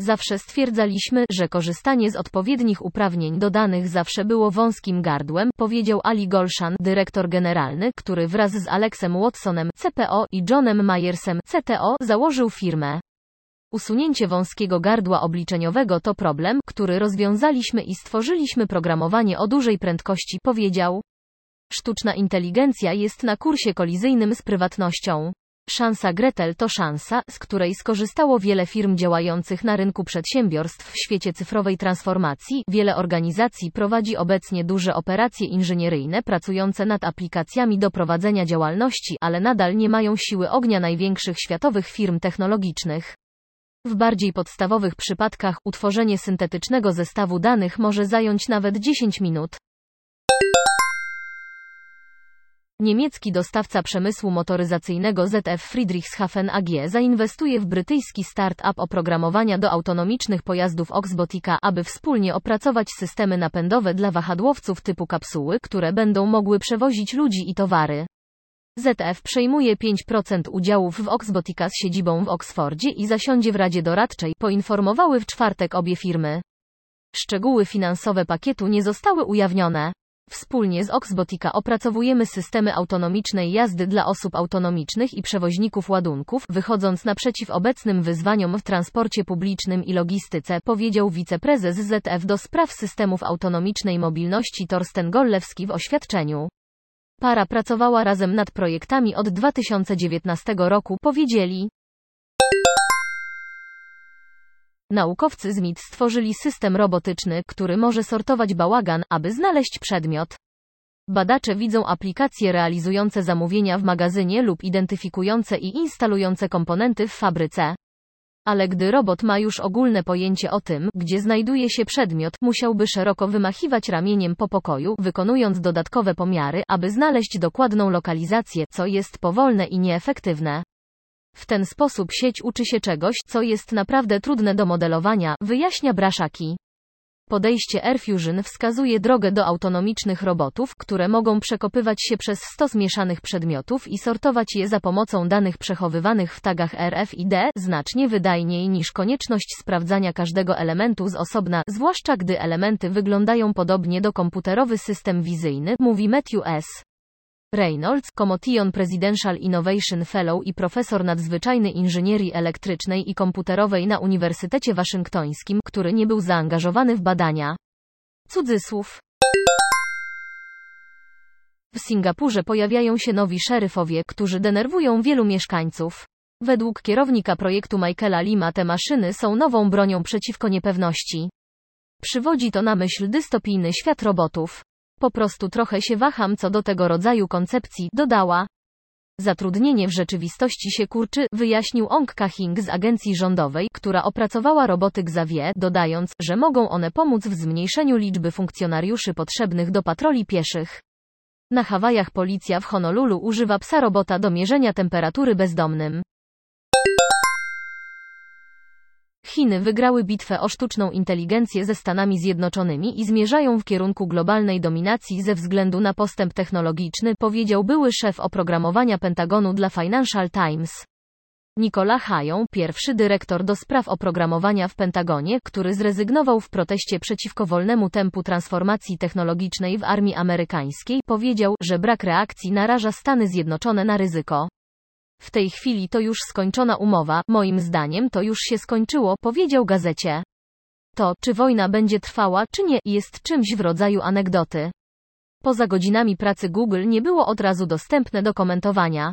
Zawsze stwierdzaliśmy, że korzystanie z odpowiednich uprawnień do danych zawsze było wąskim gardłem, powiedział Ali Golshan, dyrektor generalny, który wraz z Alexem Watsonem, CPO i Johnem Myersem, CTO, założył firmę. Usunięcie wąskiego gardła obliczeniowego to problem, który rozwiązaliśmy i stworzyliśmy programowanie o dużej prędkości, powiedział. Sztuczna inteligencja jest na kursie kolizyjnym z prywatnością. Szansa Gretel to szansa, z której skorzystało wiele firm działających na rynku przedsiębiorstw w świecie cyfrowej transformacji. Wiele organizacji prowadzi obecnie duże operacje inżynieryjne pracujące nad aplikacjami do prowadzenia działalności, ale nadal nie mają siły ognia największych światowych firm technologicznych. W bardziej podstawowych przypadkach utworzenie syntetycznego zestawu danych może zająć nawet 10 minut. Niemiecki dostawca przemysłu motoryzacyjnego ZF Friedrichshafen AG zainwestuje w brytyjski start-up oprogramowania do autonomicznych pojazdów Oxbotica, aby wspólnie opracować systemy napędowe dla wahadłowców typu kapsuły, które będą mogły przewozić ludzi i towary. ZF przejmuje 5% udziałów w Oxbotica z siedzibą w Oksfordzie i zasiądzie w Radzie Doradczej, poinformowały w czwartek obie firmy. Szczegóły finansowe pakietu nie zostały ujawnione. Wspólnie z Oxbotica opracowujemy systemy autonomicznej jazdy dla osób autonomicznych i przewoźników ładunków, wychodząc naprzeciw obecnym wyzwaniom w transporcie publicznym i logistyce, powiedział wiceprezes ZF do spraw systemów autonomicznej mobilności Torsten Gollewski w oświadczeniu. Para pracowała razem nad projektami od 2019 roku, powiedzieli. Naukowcy z MIT stworzyli system robotyczny, który może sortować bałagan, aby znaleźć przedmiot. Badacze widzą aplikacje realizujące zamówienia w magazynie lub identyfikujące i instalujące komponenty w fabryce. Ale gdy robot ma już ogólne pojęcie o tym, gdzie znajduje się przedmiot, musiałby szeroko wymachiwać ramieniem po pokoju, wykonując dodatkowe pomiary, aby znaleźć dokładną lokalizację, co jest powolne i nieefektywne. W ten sposób sieć uczy się czegoś, co jest naprawdę trudne do modelowania, wyjaśnia Braszaki. Podejście AirFusion wskazuje drogę do autonomicznych robotów, które mogą przekopywać się przez stos mieszanych przedmiotów i sortować je za pomocą danych przechowywanych w tagach RFID, znacznie wydajniej niż konieczność sprawdzania każdego elementu z osobna, zwłaszcza gdy elementy wyglądają podobnie do komputerowy system wizyjny, mówi Matthew S. Reynolds, Commotion Presidential Innovation Fellow i profesor nadzwyczajny inżynierii elektrycznej i komputerowej na Uniwersytecie Waszyngtońskim, który nie był zaangażowany w badania. Cudzysłów. W Singapurze pojawiają się nowi szeryfowie, którzy denerwują wielu mieszkańców. Według kierownika projektu Michaela Lima te maszyny są nową bronią przeciwko niepewności. Przywodzi to na myśl dystopijny świat robotów. Po prostu trochę się waham co do tego rodzaju koncepcji, dodała. Zatrudnienie w rzeczywistości się kurczy, wyjaśnił Ong Kahing z agencji rządowej, która opracowała roboty Xavier, dodając, że mogą one pomóc w zmniejszeniu liczby funkcjonariuszy potrzebnych do patroli pieszych. Na Hawajach policja w Honolulu używa psa robota do mierzenia temperatury bezdomnym. Chiny wygrały bitwę o sztuczną inteligencję ze Stanami Zjednoczonymi i zmierzają w kierunku globalnej dominacji ze względu na postęp technologiczny, powiedział były szef oprogramowania Pentagonu dla Financial Times. Nicola Hają, pierwszy dyrektor do spraw oprogramowania w Pentagonie, który zrezygnował w proteście przeciwko wolnemu tempu transformacji technologicznej w armii amerykańskiej, powiedział, że brak reakcji naraża Stany Zjednoczone na ryzyko. W tej chwili to już skończona umowa, moim zdaniem to już się skończyło, powiedział gazecie. To, czy wojna będzie trwała, czy nie, jest czymś w rodzaju anegdoty. Poza godzinami pracy Google nie było od razu dostępne do komentowania.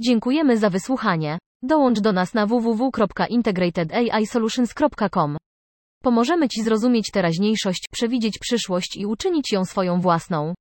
Dziękujemy za wysłuchanie. Dołącz do nas na www.integratedAIsolutions.com. Pomożemy Ci zrozumieć teraźniejszość, przewidzieć przyszłość i uczynić ją swoją własną.